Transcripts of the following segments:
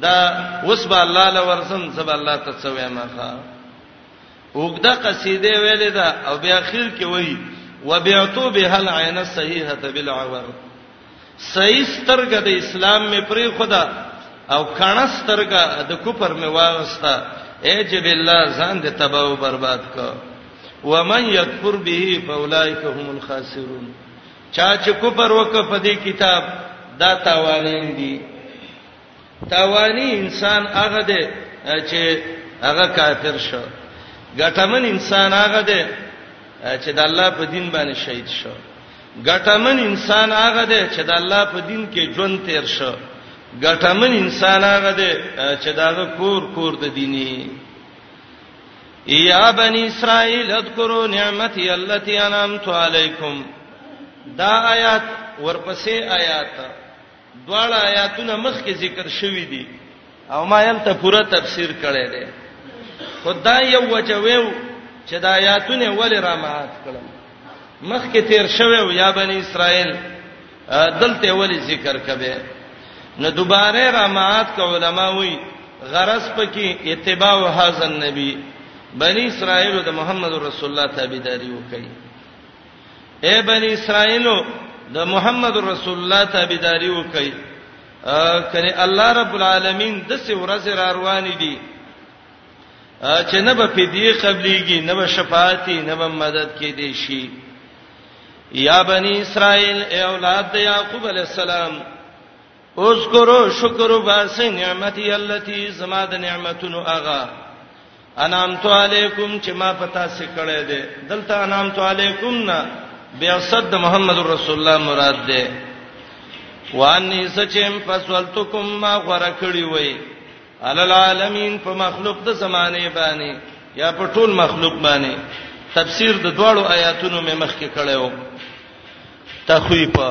دا اوس به الله لورزم زب الله ته څه وایم ښا وګدا قصیده ویلې ده او بیا اخر کې وایي وبعتو به العين الصحيحه بالعور صحیح سترګه د اسلام می پری خدا او کڼه سترګه د کوپر می واغستا اجب الله ځان دې تباہ او برباد کو ومن یکفر به فاولائک هم الخاسرون چا چې کوپر وک په دې کتاب دا تاوانین دي تاوانی انسان هغه دی چې هغه کافر شو ګټمن انسان هغه دی چې د الله په دین باندې شهید شو ګټمن انسان هغه دی چې د الله په دین کې ژوند تیر شو ګټمن انسان هغه دی چې داغه کور کور د دیني یا بنی اسرائیل اذکروا نعمتي التي انعمت علیکم دا آیات ورپسې آیات دواړه آیاتونه مخکې ذکر شوې دي او ما یلته پوره تفسیر کړی دی خدای یو وجویو چې دا آیاتونه ولې را مات کړم مخکې تیر شویو یا بنی اسرائیل دلته ولې ذکر کبه نو دوباره را مات ک علماء وی غرض پکې اتباع هاذ النبی بنی اسرائیل د محمد رسول الله تابعداري وکړي اے بنی اسرائیلو د محمد رسول الله تابعداري وکړئ کله الله رب العالمین د څه ورځ را روان دي چې نه به فدیه قبليږي نه به شفاعتي نه به مدد کې دي شي یا بنی اسرائیل اے اولاد د یعقوب علی السلام اذکرو شکر باس نعمتي التي زما د نعمتونو اغا انامت علیکم چې ما پتا سي کړه دې دلته انامت علیکم نه بیا صد محمد رسول الله مراد دې وانی سچم فسلتکم ما غره کړی وای علل عالمین په مخلوق د زمانه باندې یا په ټول مخلوق باندې تفسیر د دوړو آیاتونو مې مخکې کړو تخویفه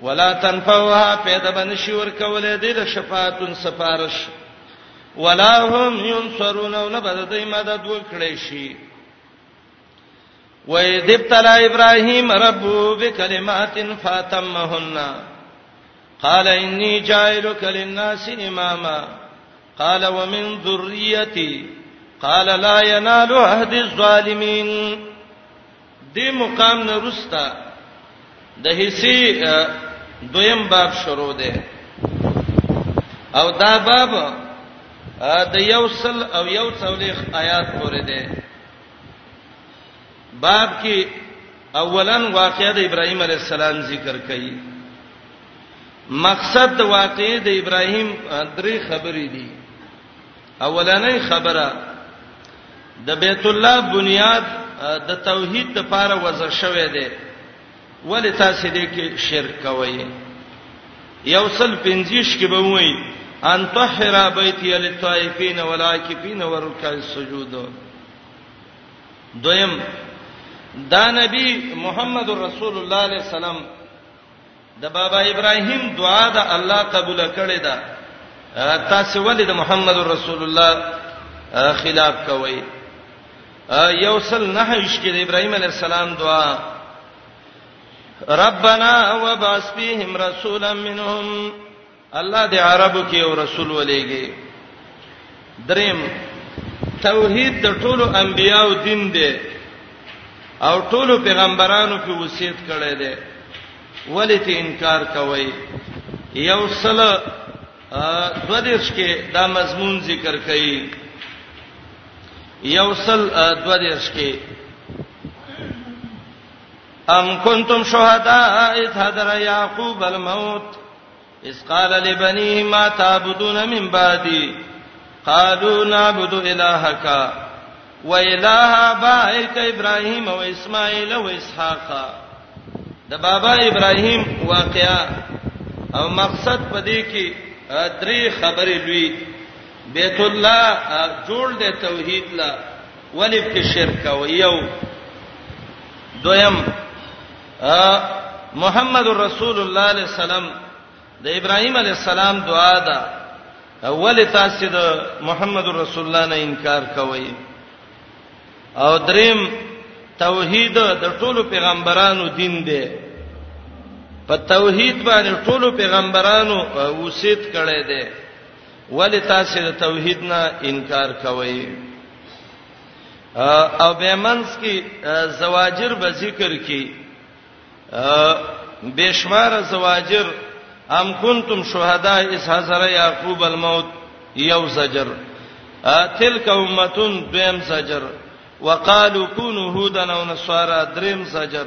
ولا تنفوها پیدا بنشي ور کول دي د شفاعتن سفارش ولا هم ينصرون نه بدای مدد وکړي شي وَإِذِبْتَلَى إِبْرَاهِيمَ رَبُّهُ بِكَلِمَاتٍ فَأَتَمَّهُنَّ قَالَ إِنِّي جَاعِلُكَ لِلنَّاسِ إِمَامًا قال ومن ذريتي قال لا ينال عهد الظالمين دې مقام نه رستا د حصے دویم باب شروع دی او دا باب د یو سل او یو څولېخ آیات پورې دی باب کې اولن واقعې د ابراهیم علی السلام ذکر کړي مقصد د واقعې د ابراهیم درې خبرې دي اولنۍ خبره د بیت الله بنیاد د توحید د پاره وضع شوه دی ولې تاسو دې کې شرک کوئ یو سل پنځیش کې به وایي ان طهر بیتی للطائفین والعاکفین والرکع السجود دویم دا نبی محمد رسول الله علیه السلام د بابا ابراهيم دعا د الله قبول کړي ده تاسو ولې د محمد رسول الله خلاف کوي یوصل نه هیڅ کې د ابراهيم عليه السلام دعا ربنا وبعث فيهم رسولا منهم الله د عربو کې او رسول ولېږي دریم توحید د ټولو انبیایو دین دی او ټولو پیغمبرانو په وصیت کړی دی ولې ته انکار کوي یو سله دو دیرش کې دا مضمون ذکر کړي یو سل دو دیرش کې ام کنتم شهداء اذ حضر یعقوب الموت اس قال لبنيه ما تعبدون من بعدي قالوا نعبد الهك واله ابائك ابراهيم واسماعيل واسحاق د بابا ابراهيم واقعا او مقصد پدې کې درې خبرې لوي بیت الله جوړ دې توحید لا ولې په شرک او یو دویم محمد رسول الله علیه السلام د ابراهیم علیه السلام دعا ده اول تاسو د محمد رسول الله نه انکار کوئ او دریم توحید د ټولو پیغمبرانو دین دی په توحید باندې ټولو پیغمبرانو وسیت کړي دي ولې تاسو د توحید نه انکار کوئ او به منس کې زواجر به ذکر کې بشمار زواجر ام کنتم شهداء اس حضر یعقوب الموت یو زجر تلک امتون دویم زجر وقالو کونو هودن او نصارا دریم زجر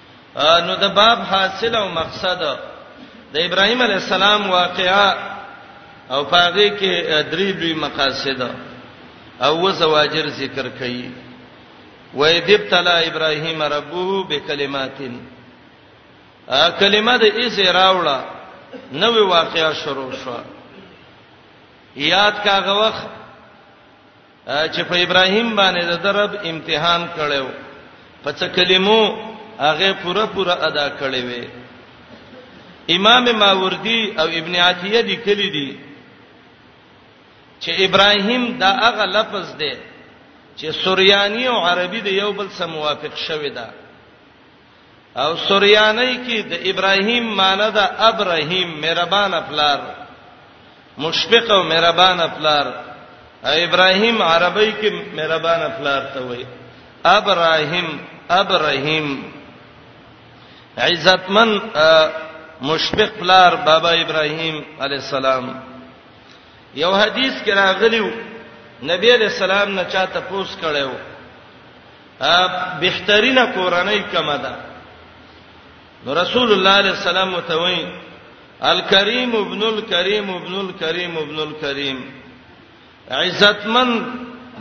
نو د باب حاصل او مقصد د ابراهيم عليه السلام واقعا او پاغه کې درې لوی مقاصد او وزواجر ذکر کړي و اذ ابتلا ابراهيم ربه بكلمات ا کلمه د ایس راوړه نوې واقعیا شروع شو یاد کاغه وخت چې په ابراهیم باندې د درب امتحان کړو په څه کلمو هغه پوره پوره ادا کړې وي امام ماوردی او ابن عتیه دي کلی دي چې ابراهیم دا هغه لفظ دی چې سوریانی او عربي د یو بل سره موافق شوی دی او سوریانی کې د ابراهیم معنی د ابراهیم مهربان پلار مشفق او مهربان پلار ابراهیم عربی کې مهربان پلار ته وایي ابراهیم ابراهیم عزتمن مشفق پلار بابا ابراهیم علی السلام یو حدیث کې راغلیو نبی علیہ السلام نه چاته پوس کړو بهترینه کورنۍ کومه ده نو رسول الله علیه السلام ته وایي الکریم ابن الکریم ابن الکریم ابن الکریم عزتمن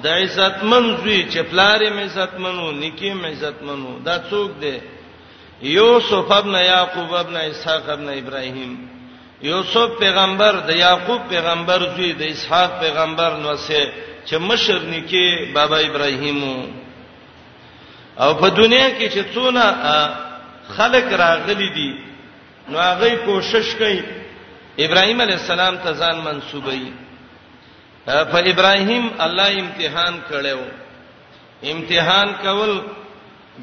د عزتمن زوی چې پلارې مې عزتمنو نکي مې عزتمنو دا څوک دی یوسف ابن یعقوب ابن اسحاق ابن ابراهیم یوسف پیغمبر د یعقوب پیغمبر زوی د اسحاق پیغمبر نو سه چې مشر نکي بابا ابراهیم او په دنیا کې چې څونه خلق راغلي دي نو هغه کوشش کوي ابراهیم علی السلام ته ځان منسوبوي په ابراهیم الله امتحان کړو امتحان کول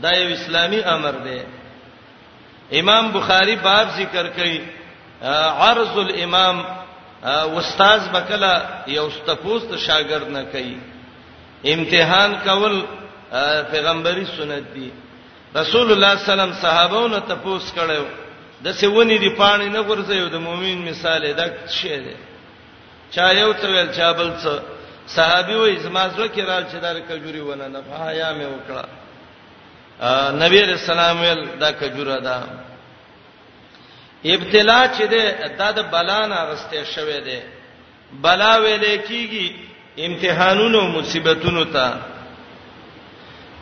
دا یو اسلامي امر دی امام بخاری باب ذکر کوي عرض الامام استاد بکلا یو ستپوس ته شاګرد نه کوي امتحان کول پیغمبري سنت دي رسول الله صلی الله علیه وسلم صحابهونو ته پوس کړو د سیونی دی پانی نه ورځي د مؤمن مثال دا شی دی چا یو څه ویل چا بل څه صحابي وې زما زړه کې را چې دار کجوري ونه نه حیا مې وکړه نبی رسول الله ویل دا کجوره ده ابتلا چې ده دا د بلا نه غسته شوه ده بلا ویل کیږي امتحانونو مصیبتونو ته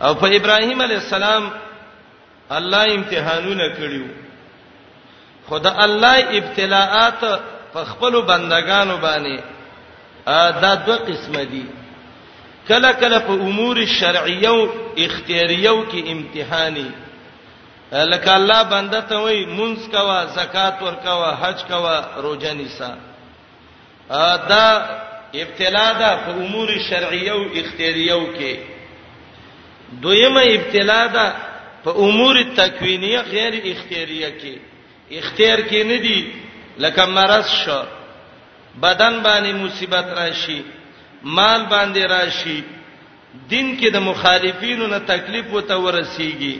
او په ابراهیم علی السلام الله امتحانونه کړیو خود الله ابتلاءات په خپل بندگانو باندې دا دوه قسمه دي کله کله په امور شرعیه او اختیاریه کې امتحاني لکه الله بنده ته وای مونږ کوا زکات ورکوا حج کوا روزه نيسا دا ابتلا ده په امور شرعیه او اختیاریه کې دویمه ابتلا ده په امور تکوینیه غیر اختیاریه کې اختیار کې نه دي لکه مرض شو بدن باندې مصیبت راشي مال باندې راشي دین کې د مخالفینو نه تکلیف وته ورسیږي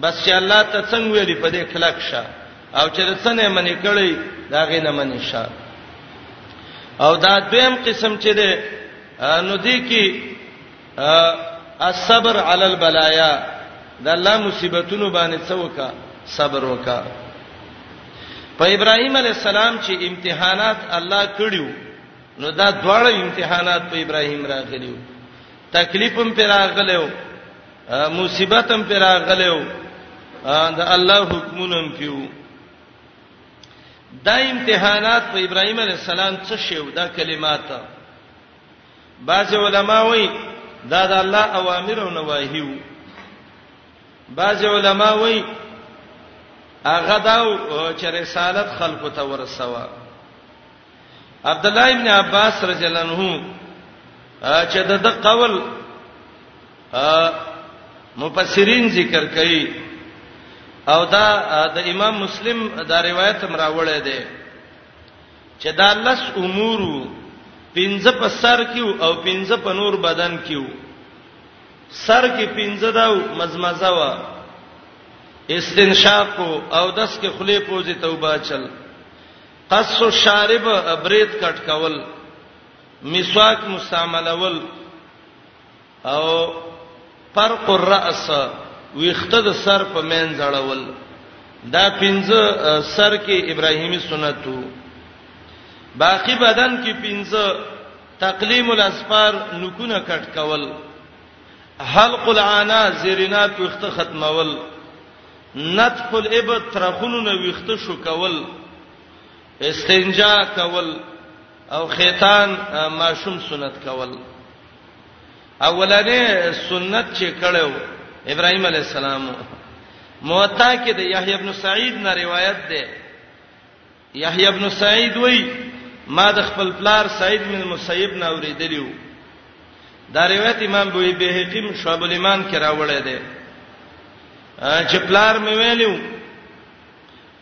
بس چې الله ته څنګه ویلي په دې کلک شه او چې څنګه منی کړی دا غینه منی شه او دا دویم قسم چې ده نو دی کې الصبر علی البلایا د الله مصیبتونو باندې څوکا صبر وکا په ابراهیم علی السلام چې امتحانات الله کړیو نو دا دواړه امتحانات په ابراهیم راغلیو تکلیفم پر راغلیو مصیبت هم پر راغلو دا الله حکمونم پیو دا امتحانات په ابراهيم عليه السلام څه شیو دا کلمات بعض علما وایي دا د الله اوامر او نواهی وو بعض علما وایي هغه دا چې رسالت خلکو ته ورسوه عبد الله ابن عباس رضی الله عنه چې د د قول مفسرین ذکر کوي او دا د امام مسلم دا روایت هم راوړی دی چې دا لس امور پنځه په سر کې او پنځه په نور بدن کې سر کې پنځه دا مزمزه وا استنشاق او دس کې خلی پوزي توبه چل قص الشارب برید کټ کول مسواک مستعملول او فرق الراس ویخته د سر په مین ځړول دا پنځه سر کې ابراهیمی سنتو باقی بدن کې پنځه تقلیم الاسفار نکونه کټ کول حلق العانا زیرینات ویخته ختمول نتف الابط ترخونو نه ویخته شو کول استنجا کول او خیتان ماشوم سنت کول اولنې سنت چې کړو ابراهيم عليه السلام موطا کې د يحيى ابن سعيد نه روایت ده یحیی ابن سعید وای ما د خپل پلار سعید بن المسیب نه اوریدلیو دا روایت امام بوی بهقی شعب الایمان کې راوړی دی چې پلار مې ویلو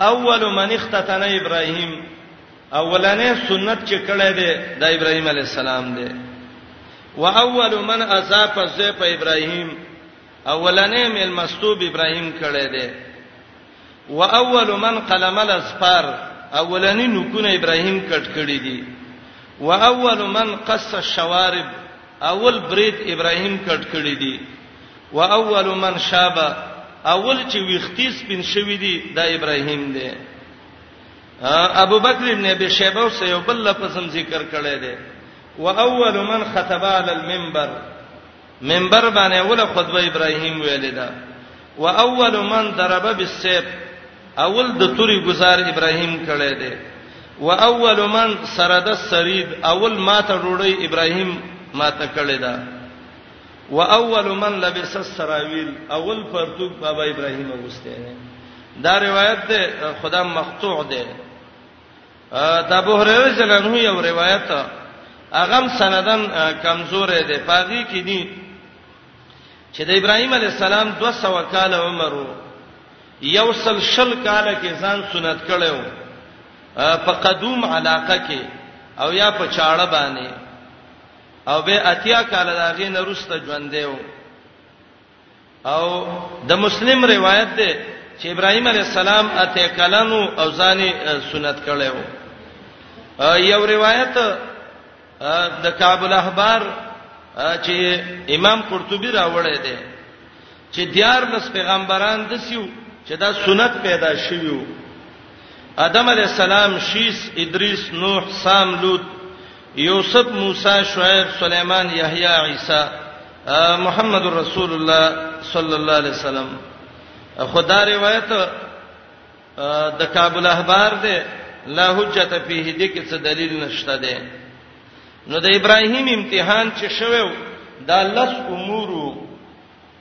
اول من اختتن ابراهیم اولنې سنت چې کړه دی د ابراهیم علی السلام دی و اول من اضاف ذی په ابراهیم اولنې مل مستوب ابراهیم کړه دی و اول من قلم الاسفار اولنی نکونه ابراهیم کټ کړی دی و اول من قص الشوارب اول برید ابراهیم کټ کړی دی و اول من شاب اول چې ویختی سپین شوی دی دا ابراهیم دی ابو بکر ابن ابي شيبه او سيوب الله په سم ذکر کړی دی و اول من خطب على المنبر منبر باندې اوله خطبه ابراهيم ویلې ده و اول من ضرب بالسيف اول د توري گزار ابراهيم کړي دي و اول من سرد السريد اول ماته ډوړی ابراهيم ماته کړي ده و اول من لبس السراويل اول پرتوک بابا ابراهيم وسته دا روایت ده خدا مقطوع ده د ابو هريره رضی الله عنه یو روایت اغم سندن کمزور دی پاغي کې دي چې د ابراهيم عليه السلام 200 کال عمر یو سل شل کال کې ځان سنت کړو په قدوم علاقه کې او یا په چاړه باندې او به اتیا کال داغه نرسته ژوند دیو او د مسلم روایت ده چې ابراهيم عليه السلام اته کلنو او ځاني سنت کړو یو روایت د کعب الاحبار چې امام قرطبي راوړی دی چې دیار لس پیغمبران د سیو چې دا سنت پیدا شویو آدم علی السلام شیس ادریس نوح سام لوط یوسف موسی شعیب سليمان یحیی عیسی محمد رسول الله صلی الله علیه وسلم خدا روایت د کابل احبار ده لا حجت فيه دې کې څه دلیل نشته ده نو د ابراهیم امتحان چې شوو دا لس امورو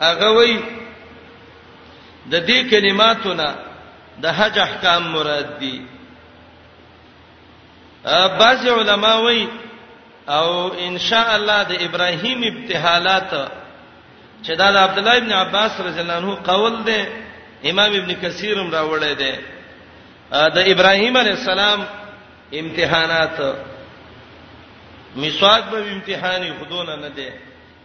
هغه وای د دې کلماتو نه د حج احکام مراد دي بعض علما وای او ان شاء الله د ابراهیم ابتحالات چې دا د عبد الله ابن عباس رضی الله عنه قول دی امام ابن کثیر هم راوړی دی د ابراهیم علی السلام امتحانات میثاق به امتحاني خودونه نه دی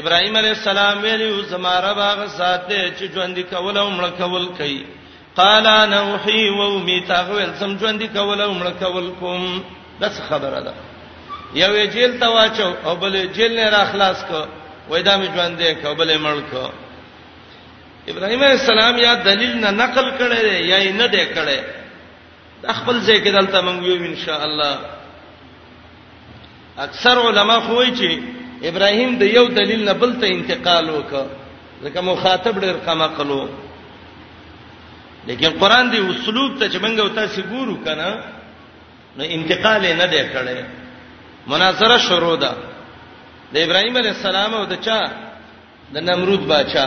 ابراهيم عليه السلام ویلو زما رب هغه ذات دی چې ژوند کول او مړ کول کوي قال انا وحي وامي تاغول سم ژوند کول او مړ کول کوم داس خبره ده یو جیل ته واچو او بل جیل نه را خلاص کو وای دا می ژوند دی کو بل مړ کو ابراهيم عليه السلام یا دلیل نه نقل کړي یا نه دی کړي دا خپل ځای کې دلته مونږ یو ان شاء الله اکثر علما خو وایي چې ابراهیم د یو دلیل نه بل ته انتقال وکړ ځکه مخاطب ډېر کم عقلو لیکن قران دی اسلوب ته چې مونږ او تاسو ګورو کنه نو انتقال نه دی کړی مناظره شروع ده د ابراهیم علی السلام او د چا د نمرود بچا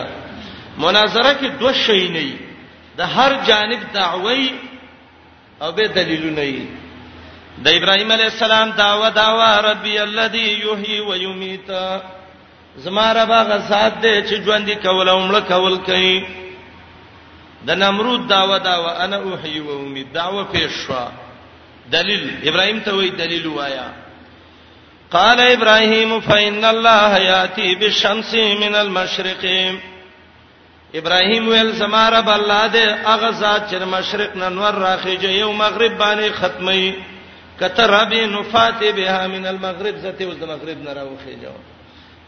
مناظره کې دوه شي نه د هر جانب دعوی او به دلیلونه یې د ابراهیم علی السلام داوا داوا ربي الذي يحيي ويميت زما رب هغه ذات دی چې ژوند کول او مړ کول کوي د نمرود داوا داوا انا احيي واميت داوا پیش شو دلیل ابراهیم ته وی دلیل وایا قال ابراهيم فإن الله ياتي بالشمس من المشرق ابراهيم ویل زما رب الله دې هغه ذات چې مشرق نه نور راخیږي یو مغرب باندې ختمي کته رب نفاته بها من المغرب زته اوس د مغرب نه راوخیږي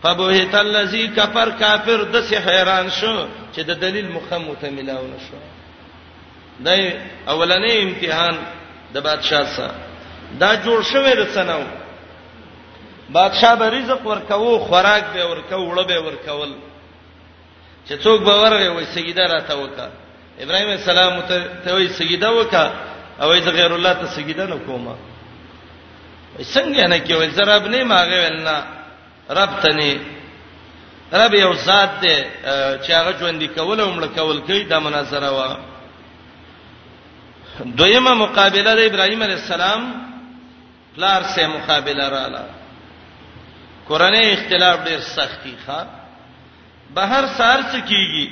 فبهت الذي كفر کافر د سي حیران شو چې د دلیل مخم متملاو نشو دا اولنې امتحان د بادشاہ سره دا جوړ شوی د سنو بادشاہ به رزق ورکاو خوراک به ورکاو وړه به ورکاول چې څوک به ورغی وای سیدا راته وکا ابراهیم السلام ته وای سیدا وکا او ایز غیر الله ته سیدا نه کومه څنګه نه کې وای زرب نه ماغه ولنا رب تني رب یو ذات دی چې هغه ژوند کول او مړ کول کوي دا مناظره و دویمه مقابله د ابراهیم علی السلام پلار سره مقابله رااله قرانه اختلاف ډیر سختی ښا بهر سار څه کیږي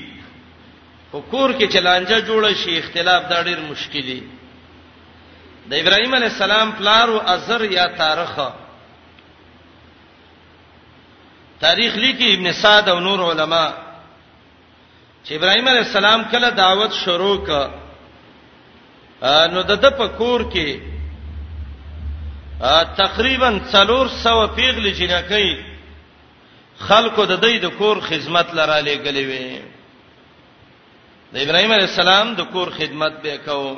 خو کور کې چلانجه جوړ شي اختلاف دا ډیر مشکل دی د ابراهیم علی السلام پلار او ازر یا تارخه تاریخ لیکي ابن سعد او نور علما چې ابراهيم عليه السلام کله دعوت شروع ک نو د د پکور کې تقریبا 300 پیغلې جنکې خلکو د دې د کور خدمت لره لګلې وې د ابراهيم عليه السلام د کور خدمت به کاوه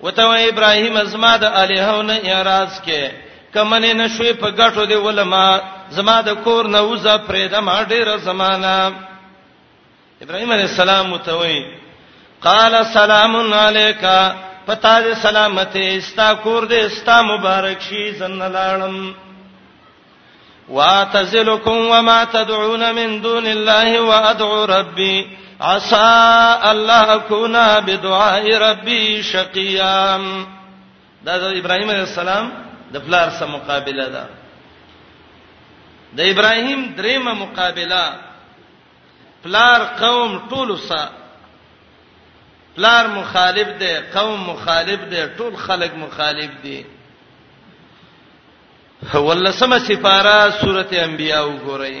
وته و ابراهيم ازما د الهونه اعتراض کې کمنه نشوي په غټو دی ولما زما د کور نه وزه پرېده ما ډیره زمانہ ابراهيم عليه السلام متوي قال سلام عليك پتا دې سلامته استا کور دې استا مبارک شي زنه لاړم واعتزلكم وما تدعون من دون الله وادعو ربي عسى الله اكون بدعاء ربي شقيا دا د ابراهيم عليه السلام د پلار سره مقابله ده د ابراهيم درېمه مقابله پلار قوم ټول سره پلار مخالف دی قوم مخالف دی ټول خلک مخالف دي ولسمه سپاره سورته انبیاء وګورئ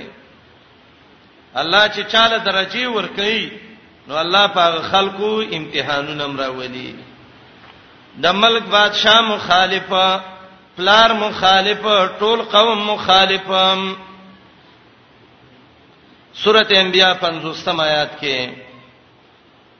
الله چې چاله درجه ور کوي نو الله په خلکو امتحانونه مراولي د ملک بادشاہ مخالفه پلار مخالفه ټول قوم مخالفه سورته انبیاء 50 آیات کې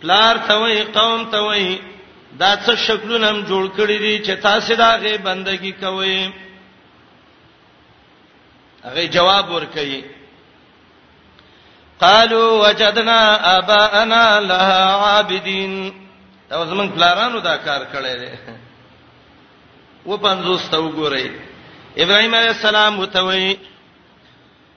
پلار ته وای قوم ته وای دا څه شکلونه هم جوړ کړی دي چې تاسو دا غي بندگی کوئ هغه جواب ورکړي قالوا وجدنا اباءنا لها عابدين دا زمون پلارانو دا کار کړی دی و پنځوس ته وګورئ ابراهيم عليه السلام وتوي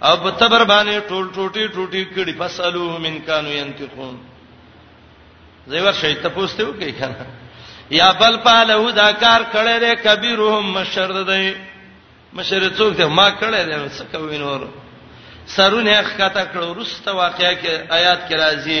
او په تبر باندې ټول ټوټي ټوټي کړي فسلوه من کانو ينتقون زیور شي ته پوښتنه وکي کنه یا بل پاله دا کار کړي له کبیرهم مشرد دی مشر څوک ته ما کړي دی څه کوي نور سرونه ښکته کړو رسته واقعیا کې آیات کې راځي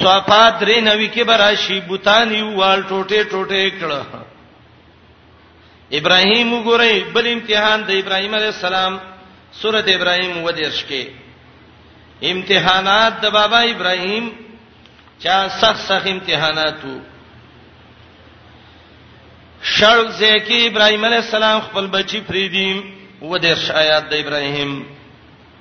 صفات درې نوي کې براشي بوتان یو وال ټوټه ټوټه کړه ابراهیم وګورئ بل امتحان د ابراهیم علی السلام سوره ابراهیم و دیرش کې امتحانات د بابا ابراهیم چا سخت سخت امتحانات وو شړ زکی ابراهیم علی السلام خپل بچی فریدیم و دیرش آیات د ابراهیم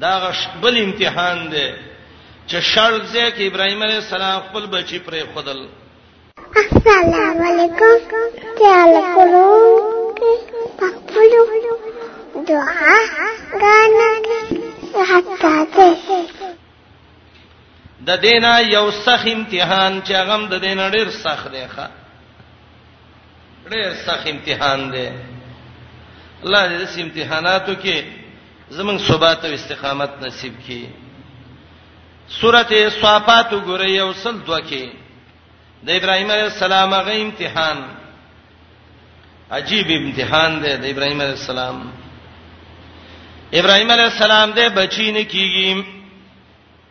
دا غش بل امتحان دی چې شرط ځای کې ابراهيم عليه السلام خپل بچي پرې خدل السلام علیکم تعال کولو پخپلو دعا غانا حتا ته د دینا یو سخ امتحان چې هغه د دینا ډیر سخ دی ښا ډیر سخ امتحان دی الله دې امتحاناتو کې زمنګ ثبات او استقامت نصیب کړي سورته صافات وګورئ یو سل دوه کې د ابراهیم علیه السلام غي امتحان عجیب امتحان دی د ابراهیم علیه السلام ابراهیم علیه السلام د بچی نه کیږي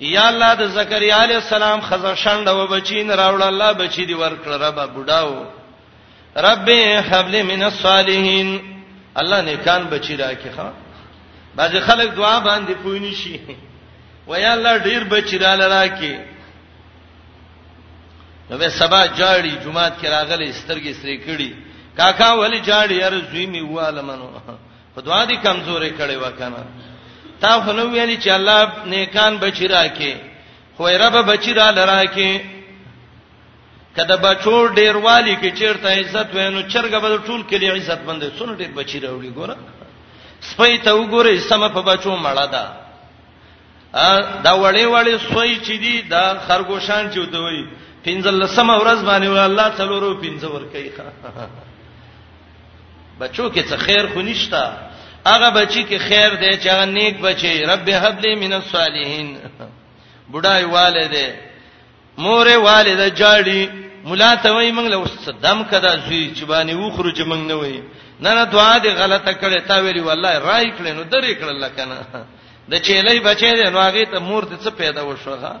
یا الله د زکریا علی السلام خزه شنډه و بچین راوړ الله بچی دی ورکړ رب بډاو رب هب لي من الصالحین الله نیکان بچی راکې ښا بعضی خلک دعا باندې پوی نشي وای الله ډیر بچی را لراکې نو به سبا جاړي جمعات کې راغلي سترګې سری کړي کاکا ولی جاړي یار زوی می واله منو په دعا دي کمزورې کړي وکنه تا خو نو ویلي چې الله نیکان بچی راکې خو رب بچی را لراکې کله بچو ډیر والی کې چیرته عزت وینو چرګه به ټول کلی عزت باندې څونه ډیر بچی راوړي ګوره سپي ته وګوره سم په بچو مړه ده دا وړې وړې سوی چې دي دا خرګوشان چې دوی پنځل سم ورځ باندې الله تعالی رو پنځه ور کوي بچو کې څه خیر خو نشتا هغه بچی کې خیر دی چې هغه نیک بچی رب هب لی من الصالحین بډای والده مور والده جاړي مولا ته وای موږ له صدام کدا زوی چې باندې وخرو چې موږ نه وای نه نه دعا دې غلطه کړې تا ویلی والله راي کړې نو درې کړل کنه د چيلې بچې دې نو هغه ته مور دې څه پیدا وشوغه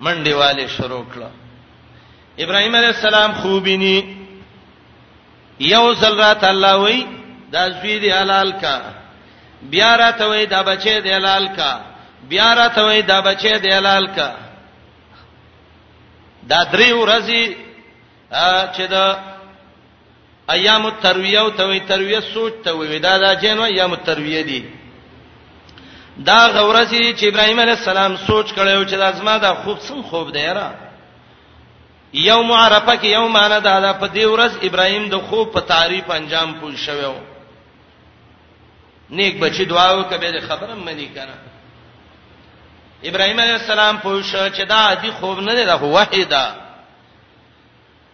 منډي والي شروع کړه ابراهيم عليه السلام خوبيني یو ځل رات الله وای دا زوی دی حلال کا بیا راته وای دا بچی دی حلال کا بیا راته وای دا بچی دی حلال کا دا درې ورځې چې دا ایام الترویه او توی ترویه سوچ ته وی دا دا جنو ایام الترویه دي دا غورسي چې ابراهيم عليه السلام سوچ کړو چې دا زما دا خوب څنګه خوب دی را یوم عرفه کې یوم انا دا, دا په دې ورځ ابراهيم د خوب په تعریف انجام پوه شوو نیک بچی دعا وکړه به خبره منی کنه ابراهيم عليه السلام پوه شو چې دا عادي خوب نه دی دا وحی ده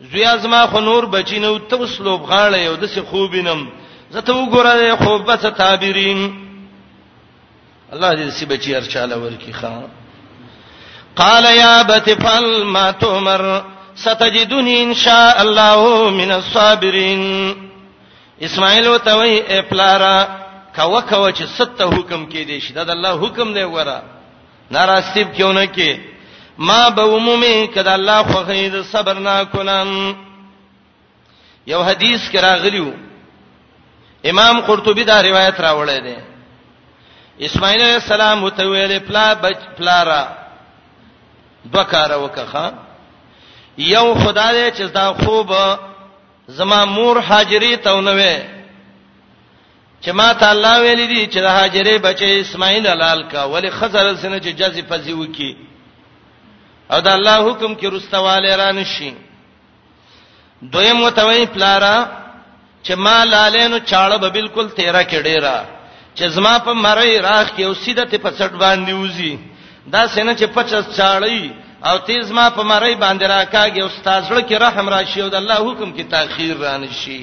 زوی ازما خو نور بچی نو ته اوس لوب غاړه یو د څه خوبینم زه ته وګوره خو بس تعبیرین الله دې سی بچی هر چاله ورکی خان قال يا ابت فعل ما تؤمر ستجدني ان شاء الله من الصابرين اسماعیل وتوي اپلارا کوا کوا چې ست حکم کې دي شي دا د الله حکم دی وره ناراستیب کېونه کې ما به عمومي کده الله خو خید صبر نه کولم یو حدیث کې راغلیو امام قرطبي دا روایت راوړی دی اسماعیل علیہ السلام متویل پلا بچ پلارا دوکاره وکخه یو خدای چې دا خوب زما مور حاجری ته ونوي چې ما ته الله ویل دي چې د هاجرې بچي اسماعیل حلال کا ولی خزر سره چې جزې پزی وکي او د الله حکم کې رستواله را نشي دویم متوي پلارا چې ما لالینو چاړه به بالکل تیرا کې ډیرا چې زما په مړی راخ کې او سیده ته په څټ باندې وزي دا سینه چې 50 چاړی او تیز ما په مړی باندې راکاږي او استاد لړ کې رحم راشي او د الله حکم کې تاخير رانشي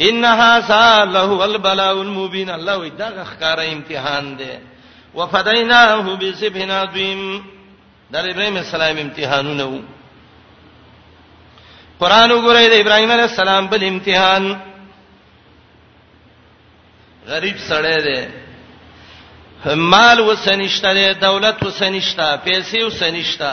ان هاذا له البلاء المبين الله وی دا ښکار امتحان دی وفدیناه بذبحن عظیم د ابراهیم السلام امتحانونه وو قران وګورئ د ابراهیم علی السلام بل امتحان غریب سړی دی مال وسنشته دی دولت وسنشته پیسې وسنشته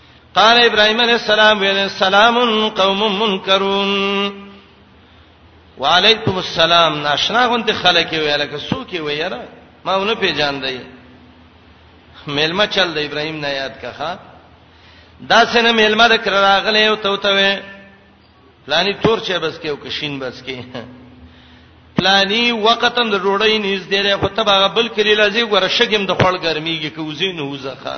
قال ابراهيم عليه السلام ویل سلام قوم منکرون وعليكم السلام ناشنا غونته خلک ویل که څوک ویره ما ونه پیژاندای ملما چل د ابراهيم نه یاد کخه دا سنه ملما د کر راغله او تو ته پلاني تور چې بس کې او کشین بس کې پلاني وقتن د روړی نږدې له خطبه بل کلی لازم ورشګم د خړ ګرميږي کوزین هوزخه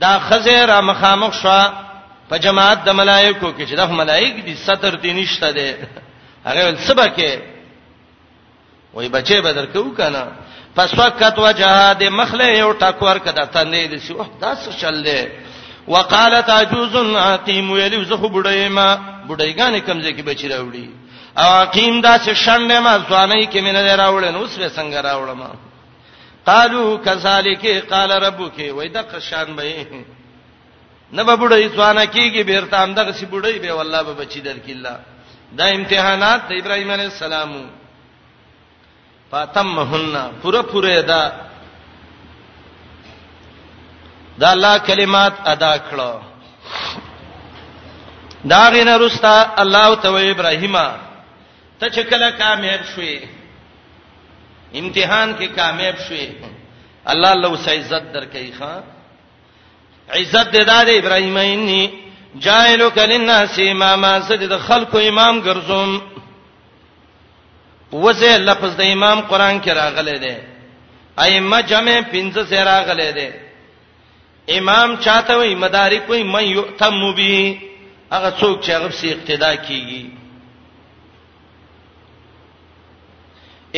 دا خزه را مخامخ شو په جماعت د ملائکو کې چې د ملائک دي ستر دي نشته دي هغه ول سبکه وای بچي بدر کو کنه پس وقت وجه د مخله یو ټکور کده تندې دي سی وه دا څه چل دی وقالت عجوز عقيم ویلی زه خو بډای ما بډایګانې کمزې کې بچی راوړي او عقيم دا څه شنډه ما ځواني کې مینه راوړل نو اوس به څنګه راوړم قالو کذالک قال ربک وای دا قشان به نه به بډای ځوانه کیږي بیرته هم دغه سی بډای به والله به بچی درکیلا دا امتحانات د ابراهیم علی السلام فاتمهن پوره پوره دا دا الله کلمات ادا کړو دا غینه رستا الله تو ابراهیمه ته چې کله کامیاب شوې امتحان کې کامیاب شوې الله له وسه عزت درکې ښا عزت دې دار ابراهیم انی جائلو کلناس اماما سجد خلق امام ګرځوم وزه لفظ د امام قران کې راغلی دی ائمه جمع 15 سره راغلی دی امام چاته وي مدارک وي من یؤتم به هغه څوک چې هغه سي اقتدا کیږي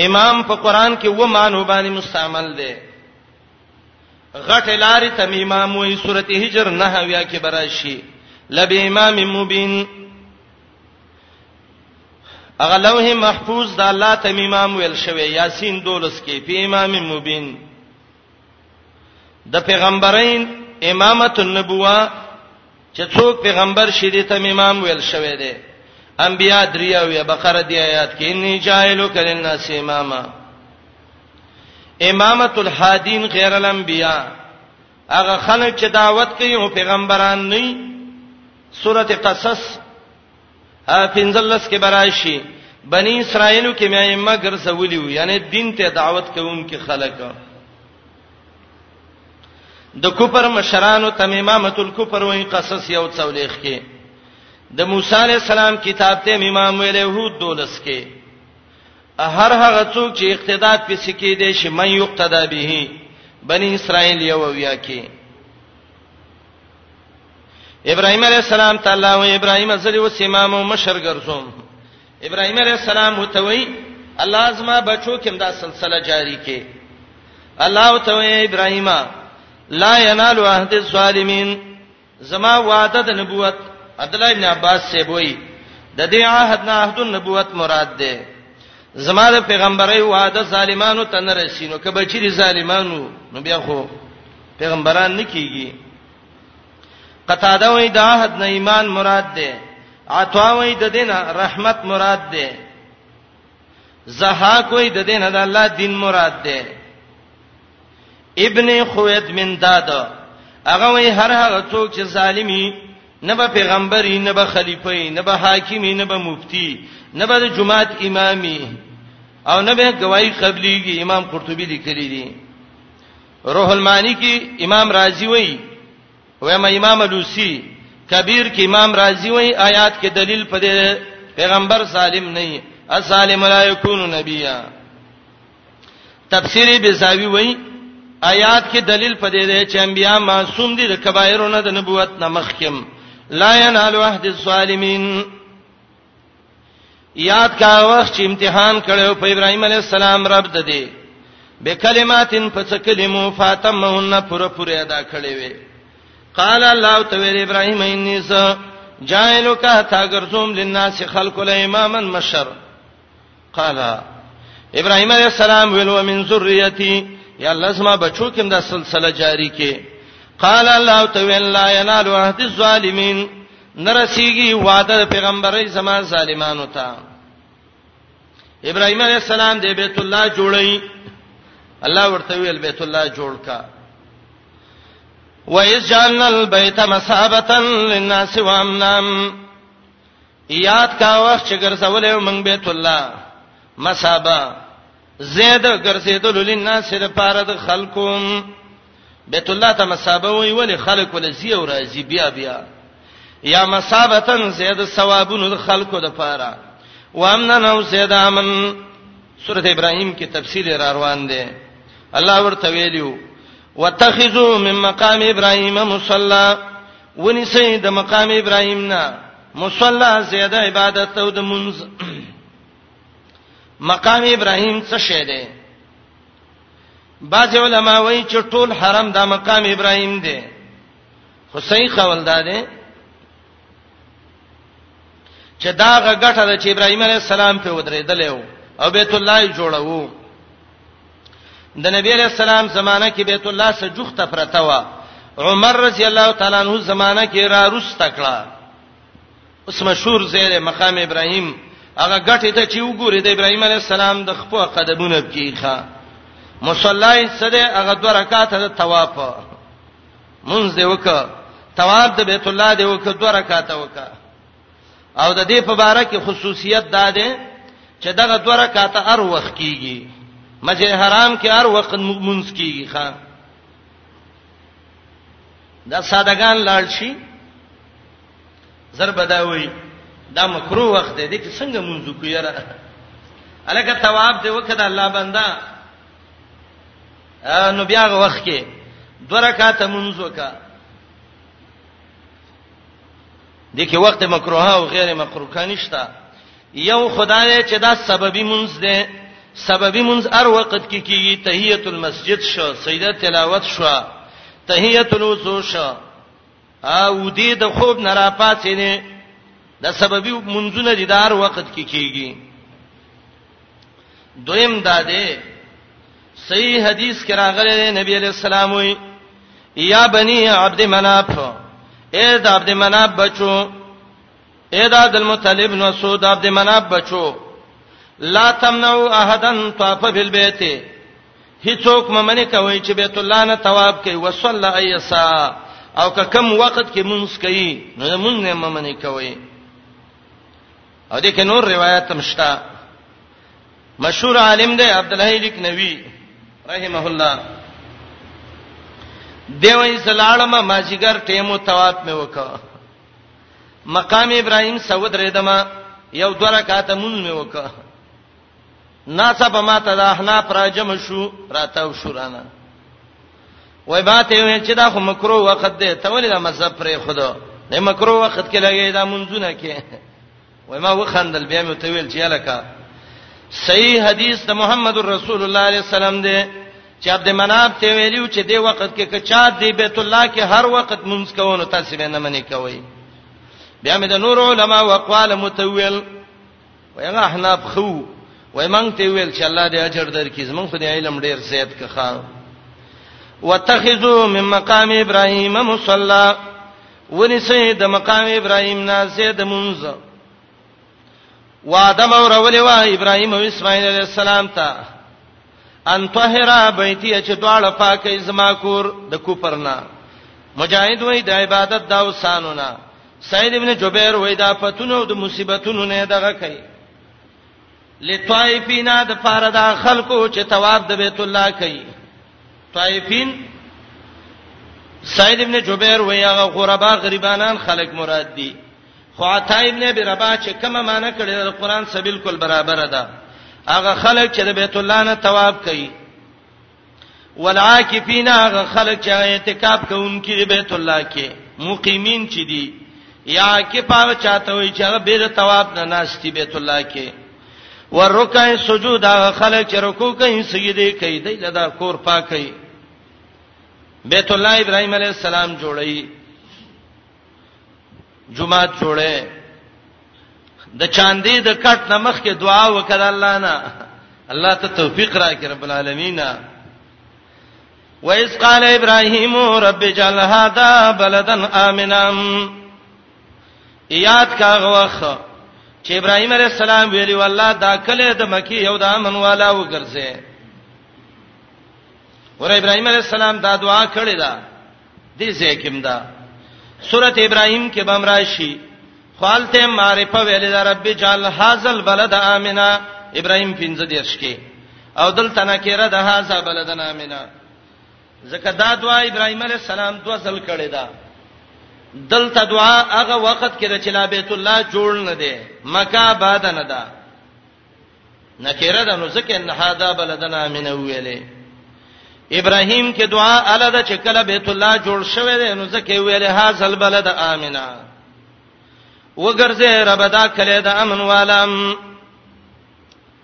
امام په قران کې و مانو باندې مستعمل دی غټ لاري تم امام وي سورته هجر نه ویا کې براشي لبی امام مبین اغه لوح محفوظ د الله تم امام ویل شوی یاسین دولس کې په امام مبین د پیغمبرین امامت النبوه چې څوک پیغمبر شې دې ته امام ویل شوی دی انبیاء دریا وی بقره دی آیات کې انی جاهلو کلن ناس اماما امامت الحادین غیر الانبیاء هغه خلک چې دعوت کوي او پیغمبران نه سورته قصص ا پنځلس کې براشي بنی اسرائیلو کې مې ائمه ګرځولي وو یعنی دین ته دعوت کوونکي خلک د کوپر مشرانو تم امامت الکفر وې قصص یو څولېخ کې د موسی علی السلام کتاب ته امام ویلې هو دولس کې هر هغه څوک چې اقتدا په سکی دي شي مې یقتدا به بنی اسرائیل یو ویا کې ابراهيم عليه السلام تعالی او ابراهيم زری وس امام او مشر ګرځوم ابراهيم عليه السلام وتوي الله زما بچو کوم دا سلسله جاری کې الله وتوي ابراهيم لا ينال عهد الظالمين زما وعده د نبوت عبد الله بن عباس سے وای د دې عهد نه عهد النبوت مراد ده زما د پیغمبري وعده ظالمانو ته نه رسینو کبه چې ظالمانو نو بیا خو پیغمبران نکیږي قتاده وای د عهد نه ایمان مراد ده عطا وای د دین رحمت مراد ده زهاک وای د دین د الله دین مراد ده ابن خوید من داد هغه وای هر هغه څوک چې ظالمی نه به پیغمبري نه به خلیفہ نه به حاکمی نه به مفتی نه به جماعت امامي او نه به گواہی قبليږي امام قرطبي لیکلی دی روح المانی کې امام رازی وایي وایم امام لوسی کبیر کې امام رازی وایي آیات کې دلیل په دې پیغمبر سالم نه وي اسالم لا یکون نبیا تفسیر بزاوی وایي آیات کې دلیل په دې دی چې انبیا معصوم دي د کبایرونو د نبوت نه مخکم لا ینال عهد الظالمین یاد کا وخت چې امتحان کړو په ابراهيم عليه السلام رب د دې به کلماتن په څه کلمو فاطمهن پر پر ادا کړې وي قال الله تعالی ابراهيم اني ز جائلک تا ګرځوم للناس خلق له امامن مشر قال ابراهيم عليه السلام ویل ومن ذريتي یا الله زما بچو کوم دا سلسله جاری کې قال الله تعالی لا ينال عهد الظالمين نرسیږي وعده پیغمبري زما ظالمانو ته ابراهيم عليه السلام د بیت الله جوړی الله ورته ویل بیت الله جوړ کا وَإِذْ جَعَلْنَا الْبَيْتَ مَثَابَةً لِلنَّاسِ وَأَمْنًا یاد کا وخت چې ګرځولې موږ بیت الله مصابه زید ګرځیدل لناس د پاره د خلکو بیت الله ته مصابه وی ولې خلک ول زی او راضی بیا بیا یا مصابتن زید ثوابونو د خلکو د پاره وامن نو زید امن سوره ابراهیم کې تفصیل را روان دی الله ورته ویلو واتخذوا من مقام ابراهيم مصلى ونی سي د مقام ابراهيم نه مصلا زیاده عبادت او د منز مقام ابراهيم څه شی دی بعض علما وایي چې ټول حرم د مقام ابراهيم دی خو صحیح قول ده چې دا غټه ده چې ابراهيم عليه السلام په ودرېدل او بیت الله یې جوړو د نبی عليه السلام زمانہ کې بیت الله سره جوخته پرته و عمر رضی الله تعالی عنہ زمانہ کې را روس تکړه اوس مشهور زیره مقام ابراهيم هغه غټه ته چې وګوري د ابراهيم عليه السلام د خپل قدمونو کېخه مصلی صده هغه دوه رکعات د طواف مونږ دی وک تواب د بیت الله دی وک دوه رکعاته وک او د دې په باره کې خصوصیت دا ده چې دغه دوه رکعاته هر وخت کیږي مسجد حرام کې هر وخت مونږ کیږي ښا دا سادهګان لاړ شي ضرب دا وای دا مکروه وخت دی چې څنګه مونږ کویره الکه تواب دی وکړه الله بندا نو بیا غو وخت کې دوه رکعات منځ وکا د کې وخت مکروه او غیر مکروه نشتا یو خدای چې دا سببي منځ ده سببي منځ هر وخت کې کیږي تحیت المسجد شو سیده تلاوت شو تحیت الوضو شو او دې د خوب نه را پاتې نه د سببي منځونه دي دار وخت کې کیږي دویم دا دی صحیح حدیث کې راغلی دی نبی علیہ السلام وی یا بنی عبد مناف اے د عبد مناف بچو اے د عبد المطلب نو سود عبد مناف بچو لا تمنعوا احدا طاف بالبيت هیڅوک ممنه کوي چې بیت الله نه طواف کوي وصلی ایسا او که کم وخت کې مونږ کوي نو مونږ نه ممنه کوي او دغه نور روایت هم شته مشهور عالم دی عبد الحی لیک نوی رحمه الله دیوې زلالم ما جګر ټیمو توات مې وکړ مقام ابراهیم سعود ریدما یو دوه رکعات مون مې وکړ ناڅه په ماته د احناف راجم شو راتاو شو رانه وای باته وی چې دا خو مکرو وخت دی ته ولې دا مذهب پرې خدا نه مکرو وخت کې لګي دا منځونه کې وای ما وخندل بیا مې ته ویل چې الکا صحیح حدیث د محمد رسول الله علیه السلام دی چې عبد مناف ته ویلو چې دی وخت کې کچا دی بیت الله کې هر وخت مونږ کوو تاسو به نه منې کوي بیا مې د نور علما او اقوال متویل وای هغه احناف خو وای مونږ ته ویل چې الله دې اجر درکې زمونږ خو دې علم ډیر زیات کخا واتخذوا من مقام ابراهيم مصلى ونسه د مقام ابراهيم نه زید منز وادم اور اول وا ابراهيم او اسماعيل عليه السلام ته ان طهرا بيتي چې دواړه پاکه زما کور د کوپرنا مجاهد وای د عبادت دا وسانونه سید ابن جبیر وای دا پتونو د مصیبتونو نه دغه کوي لطائفینا د پاره دا خلکو چې ثواب د بیت الله کوي طائفین سید ابن جبیر وای هغه غربا غریبانان خلک مراد دي خو عطا ابن ابي رباح چې کومه معنی کړې د قران سبیل کول برابر ده هغه خلک چې د بیت الله نه ثواب کوي والعاکفین هغه خلک چې اعتکاف کوونکي دی بیت الله کې مقیمین چې دي یا کې پاو چاته وي چې هغه بیر ثواب نه ناشتي بیت الله کې ورکع سجود هغه خلک چې رکوع کوي سجدي کوي دی لدا کور پاکي بیت الله ابراهيم عليه السلام جوړي جمعه جوړه د چاندې د کټ نمخ کې دعا وکړه الله نه الله ته توفیق راکړي رب العالمین وَإِذْ قَالَ إِبْرَاهِيمُ رَبِّ اجْعَلْ هَذَا بَلَدًا آمِنًا یاد کا غوخ چې ابراهيم عليه السلام ویلی والله دا کله د مکی یو د امن والا وګرځي ور ابراهيم عليه السلام دا دعا کړې ده دې ځای کې مدا سورته ابراهيم کې بم راشي خالته معرفه ویل دا رب جعل هاذا البلد امنا ابراهيم 15 کې او دل تنکره د هاذا بلد امنا زکه دا دعا ابراهيم عليه السلام دوه ځل کړې ده دلته دعا هغه وخت کې د چلا بیت الله جوړ نه دی مکه آباد نه ده نکره ده نو ځکه ان هاذا بلدنا من ویلې ابراهیم کې دعا اله ده چې کله بیت الله جوړ شوی دی نو ځکه ویلې هاذا البلد امنا وګرځه رب دا کله د امن والام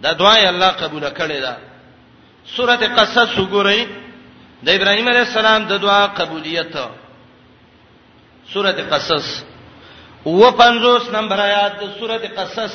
دا دعا یې الله قبول کړې ده سورته قصص وګورئ د ابراهیم علی السلام د دعا قبولیت سورته قصص و 50 نمبر آیات د سورته قصص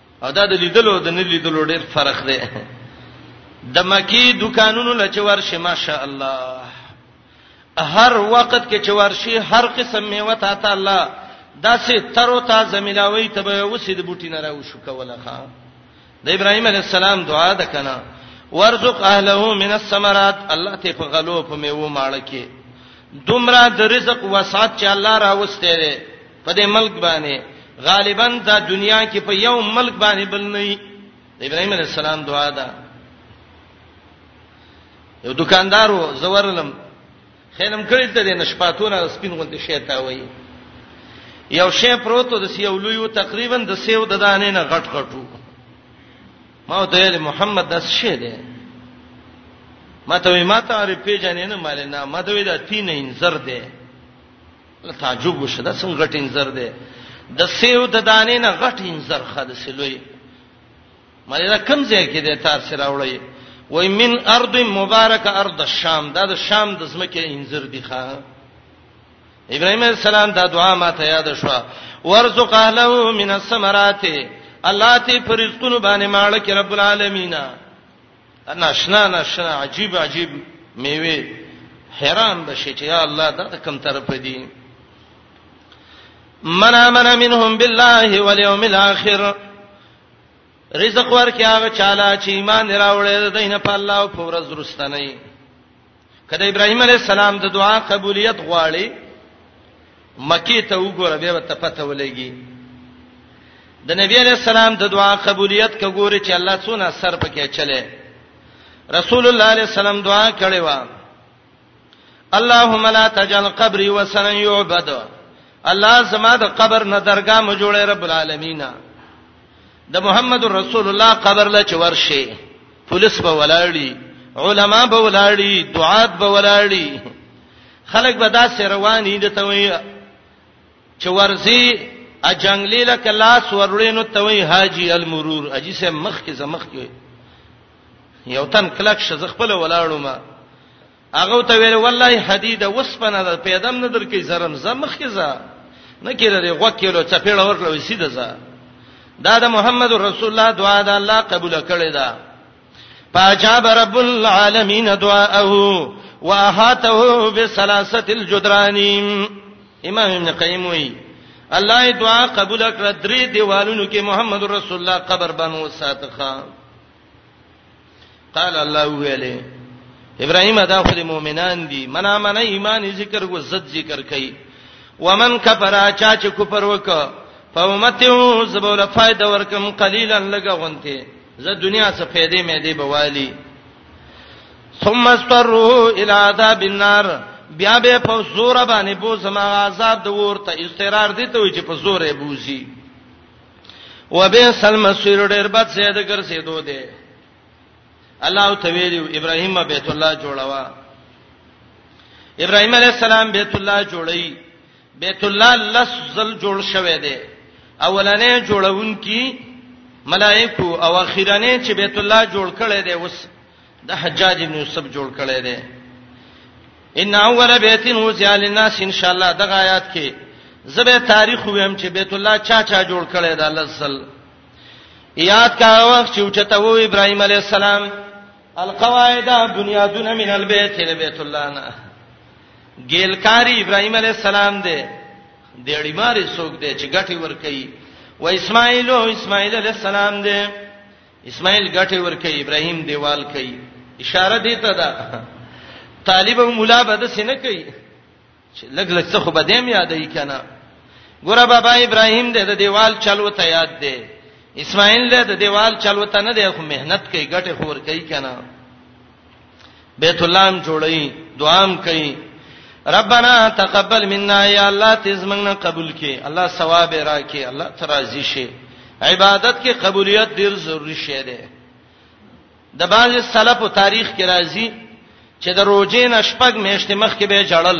او دا د لیدلو د نه لیدلو ډیر فرق دی د مکی دکانونو لچ ورشه ماشاء الله هر وخت کې چې ورشي هر قسم میوه تا ته الله داسې تر او تازه ملاوي ته به وسید بوټی نه راو شو کوله ښا د ابراهيم عليه السلام دعا ده کنه ورزق اهله من الثمرات الله ته په غلو په میوه ماړه کې دومره د رزق وسات چې الله راوستي دی په دې ملک باندې غالبا دا دنیا کې په یو ملک باندې بل نه وي ابراهيم عليه السلام دعا ده یو دکاندارو زورلم خیلم کړی ته د نشپاتونه سپین غونډه شیتا وای یو شی پروتو د سیو لوی تقریبا د سیو د دانې نه غټ غټو ما ته یې محمد داس شه دی ما ته ما ته عارف پیژنې نه مال نه ما ته دا تین انزر دی له تعجب وشه دا څنګه غټ انځر دی د سیو د دانې نه غټ انځر خد سلوي مله دا کم ځای کې دی تار سره وړي وای من ارض مبارک ارض الشام دا د شام د زمکه انځر دی ښا ابراهيم عليه السلام دا دعا ما ته یاد شو ورزق اهله من الثمرات الله ته فرزقون باندې مالک رب العالمین ناشنا ناشنا عجیب عجیب میوه حیران بشي چې یا الله دا کوم طرف دی من امن منهم بالله واليوم الاخر رزق ورکه هغه چاله چې ایمان راوړی دینه په الله او په ورځ رستنی کله ابراهيم عليه السلام د دعا قبولیت غواړي مکی ته وګوره به ته پته ولګي د نبی عليه السلام د دعا قبولیت کګوري چې الله څونه سر پکې چلے رسول الله عليه السلام دعا کړې و اللهم لا تجعل قبري وسنا يعبد الله زما د قبر نه درګه مو جوړې رب العالمین د محمد رسول الله قبر له چور شي پولیس به ولاړی علما به ولاړی دعات به ولاړی خلک به داسې رواني د توي چې ورزي ا جنگلی له کلاس ورلینو توي حاجی المرور اجي سه مخ کې زمخ کې یو تن کلک شز خپل ولاړو ما هغه ته ویل والله حدیده وسپنه ده پیدم نه درکې زرم زمخې ځه نه کېره دی غوږ کېلو چپېړه ورکړه وسی ده ځه دا د محمد رسول الله دعا ده الله قبول کړي ده فاجاب رب العالمین دعاءه واحاته بثلاثه الجدران امام ابن قیم وی الله دعا قبول کړه درې دیوالونو کې محمد رسول الله قبر باندې وساتخه قال الله ویله ابراهیم دا خو د مؤمنان دي منا منا ایمان ذکر کو زد ذکر کوي ومن کفر چا چې کفر وک فومتو زبول فائدہ ورکم قلیلا لګه غونته زه دنیا څخه فائدې مې دی بوالی ثم استروا الى عذاب النار بیا به په زور باندې بو سما عذاب د ورته استقرار دي ته چې په زور یې بوزي وبئس المصير ډېر بد سید ګرځېدو دی الله ته ویلو ابراهیم بیت الله جوړوا ابراهیم علی السلام بیت الله جوړی بیت الله لسل جوړ شوه دی اولنې جوړون کی ملائکو او اخیرنې چې بیت الله جوړ کړي دی اوس د حجاج ابن یوسف جوړ کړي دي ان اول بیت وزع للناس ان شاء الله دغه آیات کې زبه تاریخ ویم چې بیت الله چا چا جوړ کړي دا لزل یاد کا وخت چې اوچته و ابراهیم علی السلام القواعد بنیادونه من البیت الی بیت الله نه ګیلکاری ابراهیم علی السلام دی دیړی ماری څوک دی چې غټي ور کوي و اسماعیل او اسماعیل علی السلام دی اسماعیل ګټه ور کوي ابراهیم دیوال کوي اشاره دی ته دا طالب او مولا به د سینه کوي چې لګ لګ څه خو به دیم یادې کنه ګور بابا ابراهیم دې د دیوال چلو ته یاد دی اسماعیل دې د دیوال چلو ته نه دی خو مهنت کوي ګټه خور کوي کنه بیت الله هم جوړي دعا هم کوي ربنا تقبل منا یا الله تزمنه قبول کې الله ثواب راکې الله ترازی شي عبادت کې قبولیت ډیر ضروری شی دی د باز سلف او تاریخ کې راځي چې د روزې نشپګ میشته مخ کې به جړل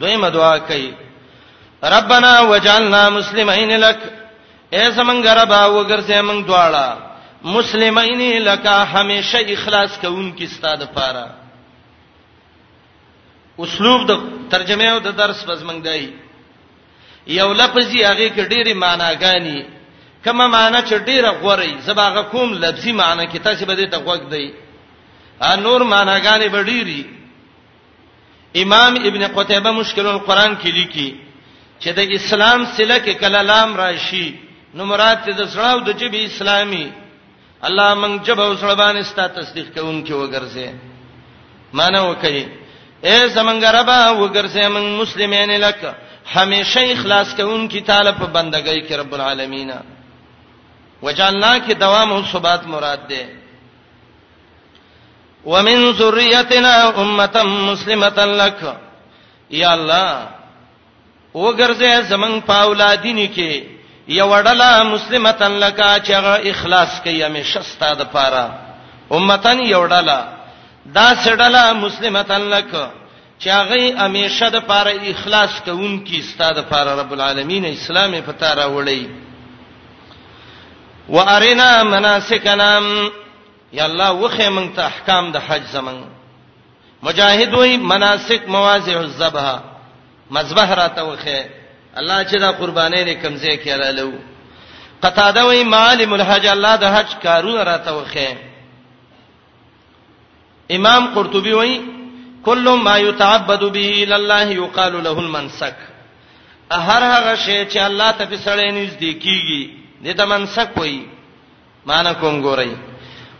دویمه دعا کوي ربنا وجعلنا مسلمین لک اے زمنګ رب وګرځې موږ دواړه مسلمین لک همیشه اخلاص کوونکی ستاده پاره اسلوب د ترجمه او د درس بزمنګ دی یو لفظي هغه کې ډېری معناګانی کما معنی چې ډېره غوري زباغه کوم لفظي معنی کې تاسو به دې ته غوږ دی ا نور معناګانی به ډېری امام ابن قتيبه مشکل القرآن کې لیکي چې د اسلام سله کې کله لام راشي نو مراد ته د زړه او د جبه اسلامي الله مونږ جبه او زړه باندې ستا تصدیق کوونکې وګرځي معنی وکړي اے زمونږ رب وګرځي مونږ مسلمانین لک همیشه اخلاص کوونکې تعالی په بندګۍ کې رب العالمین وجعلنا کې دوام او ثبات مراد ده ومن ذریتنا امه مسلمه لک یا الله وګرځه زمنګ په اولادینی کې یو ډله مسلمه لک چې هغه اخلاص کوي همیشه ستاده پاره امتن یو ډله دا سړله مسلمه لک چې هغه همیشه د پاره اخلاص کوونکی استاد د پاره رب العالمین اسلام په تار راوړی و ارنا مناسکنا یا الله وخه مونږ ته احکام د حج زمون مجاهد وای مناسک مواضع الذبح مذبح راته وخه الله چې دا قربانې نه کمزې کړه لو قطاده وای معالم الحج الله د حج کارونه راته وخه امام قرطبي وایي کله ما یتعبد به الی الله یقال له المنسک هر هغه شی چې الله ته په سړی نږدې کیږي دې ته منسک وایي مان کوم ګورئ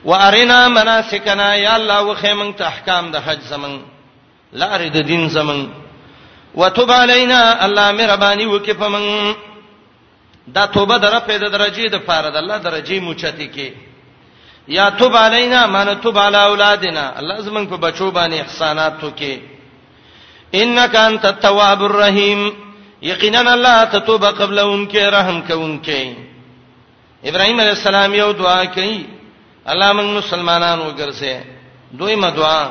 وارنا مناسکنا یا الله وخیمن ته احکام د حج زمنګ لارې د دین زمون وتوب علینا الله مهرباني وکي په من دا توبه در په د درجه د پاره د الله درجه موچتی کې یا توب علینا مان توب علی اولادنا الله زمون په بچو باندې احسانات وکي انک انت التواب الرحیم یقینا الله ته توبه قبل انکه رحم کوونکې ابراهیم علیه السلام یو دعا کوي الله موږ مسلمانان وګرځي دویمه دعا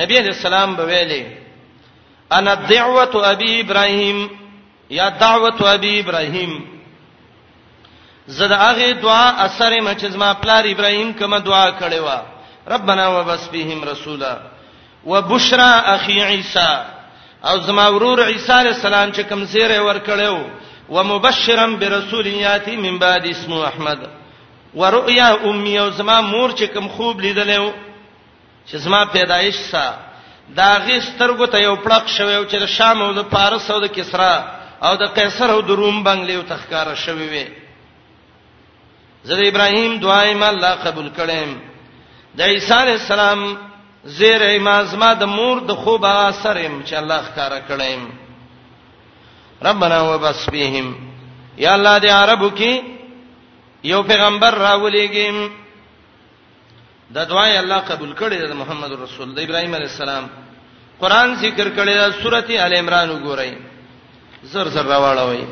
نبی علیہ السلام به ویلي انا دعوت ابي ابراهيم یا دعوت ابي ابراهيم زدا هغه دعا اثر ما چې زما پلار ابراهيم کومه دعا کړې و ربنا وبس بهم رسولا وبشرا اخي عيسى او زما ورور عيسى عليه السلام چې کوم زیره ور کړو ومبشرا برسول ياتي من بعد اسمه احمد ورؤيا امي او زما مور چې کوم خوب لیدلو چې زما پیدایش سره دا غي سترګو ته یو پړق شوی او چې شام او د پارس او د کسرا او د قیصر او د روم بنگلیو تخکار شوی وي زه د ابراهیم دعای ما الله قبول کړم د عیسی علی السلام زیر ایمازما د مور د خوب اثرم چې الله ښکارا کړم ربنا وبس بهم یا الله دې عربو کې یو پیغمبر راولېږم د دعای الله قبول کړي د محمد رسول د ابراهیم علی السلام قران ذکر کړي د سورته ال عمران وګورئ زر زر راوړوي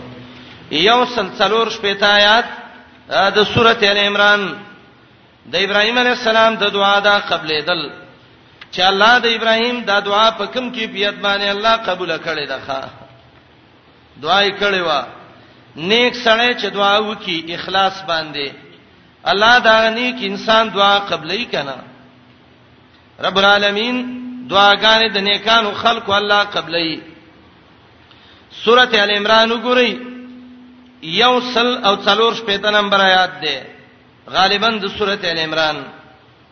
یو سل څلور شپږ آیات د سورته ال عمران د ابراهیم علی السلام د دعا دا قبلې دل چې الله د ابراهیم دا دعا په کوم کې بیت باندې الله قبول کړي ده دعای کړي وا نیک سړی چې دعا وکي اخلاص باندې الله دا نیک انسان دعا قبلې کنا رب العالمین دعاګانې د نیکانو خلکو الله قبلې سورته ال عمران وګورئ یو سل او څلور شپږ نمبر آیات ده غالبا د سورته ال عمران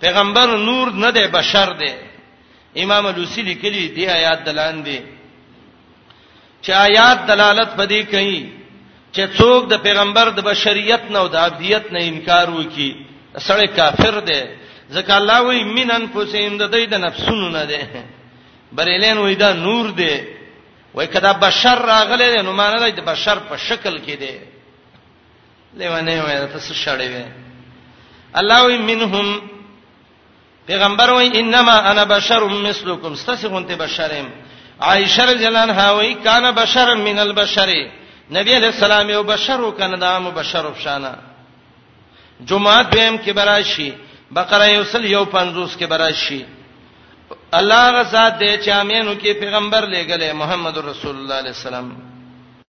پیغمبر نور نه دی بشر دی امام لوسی لیکلی دی آیات دلان دی چې آیات دلالت پدې کوي چې څوک د پیغمبر د بشریت نه او د عبدیت نه انکار وکي سړی کافر دی ځکه الله وی من انفسهم د دې د نفسونو نه دی بریلین وی دا نور دی وای کدا بشر راغله نو معنی د بشر په شکل کې دی لیوانه وای ته څه شړې وې الله وی منهم پیغمبر وای انما انا بشر مثلکم ستاسو غونته بشرم عائشه رضی الله عنها وای کان بشر من البشر نبی علیہ السلام یو بشر وکنه د عام بشر وبشانه جمعه دویم کې براشي بقره یوسل یو 50 کې براشي الله غزاد دې چې امینو کې پیغمبر لېګلې محمد رسول الله علیه السلام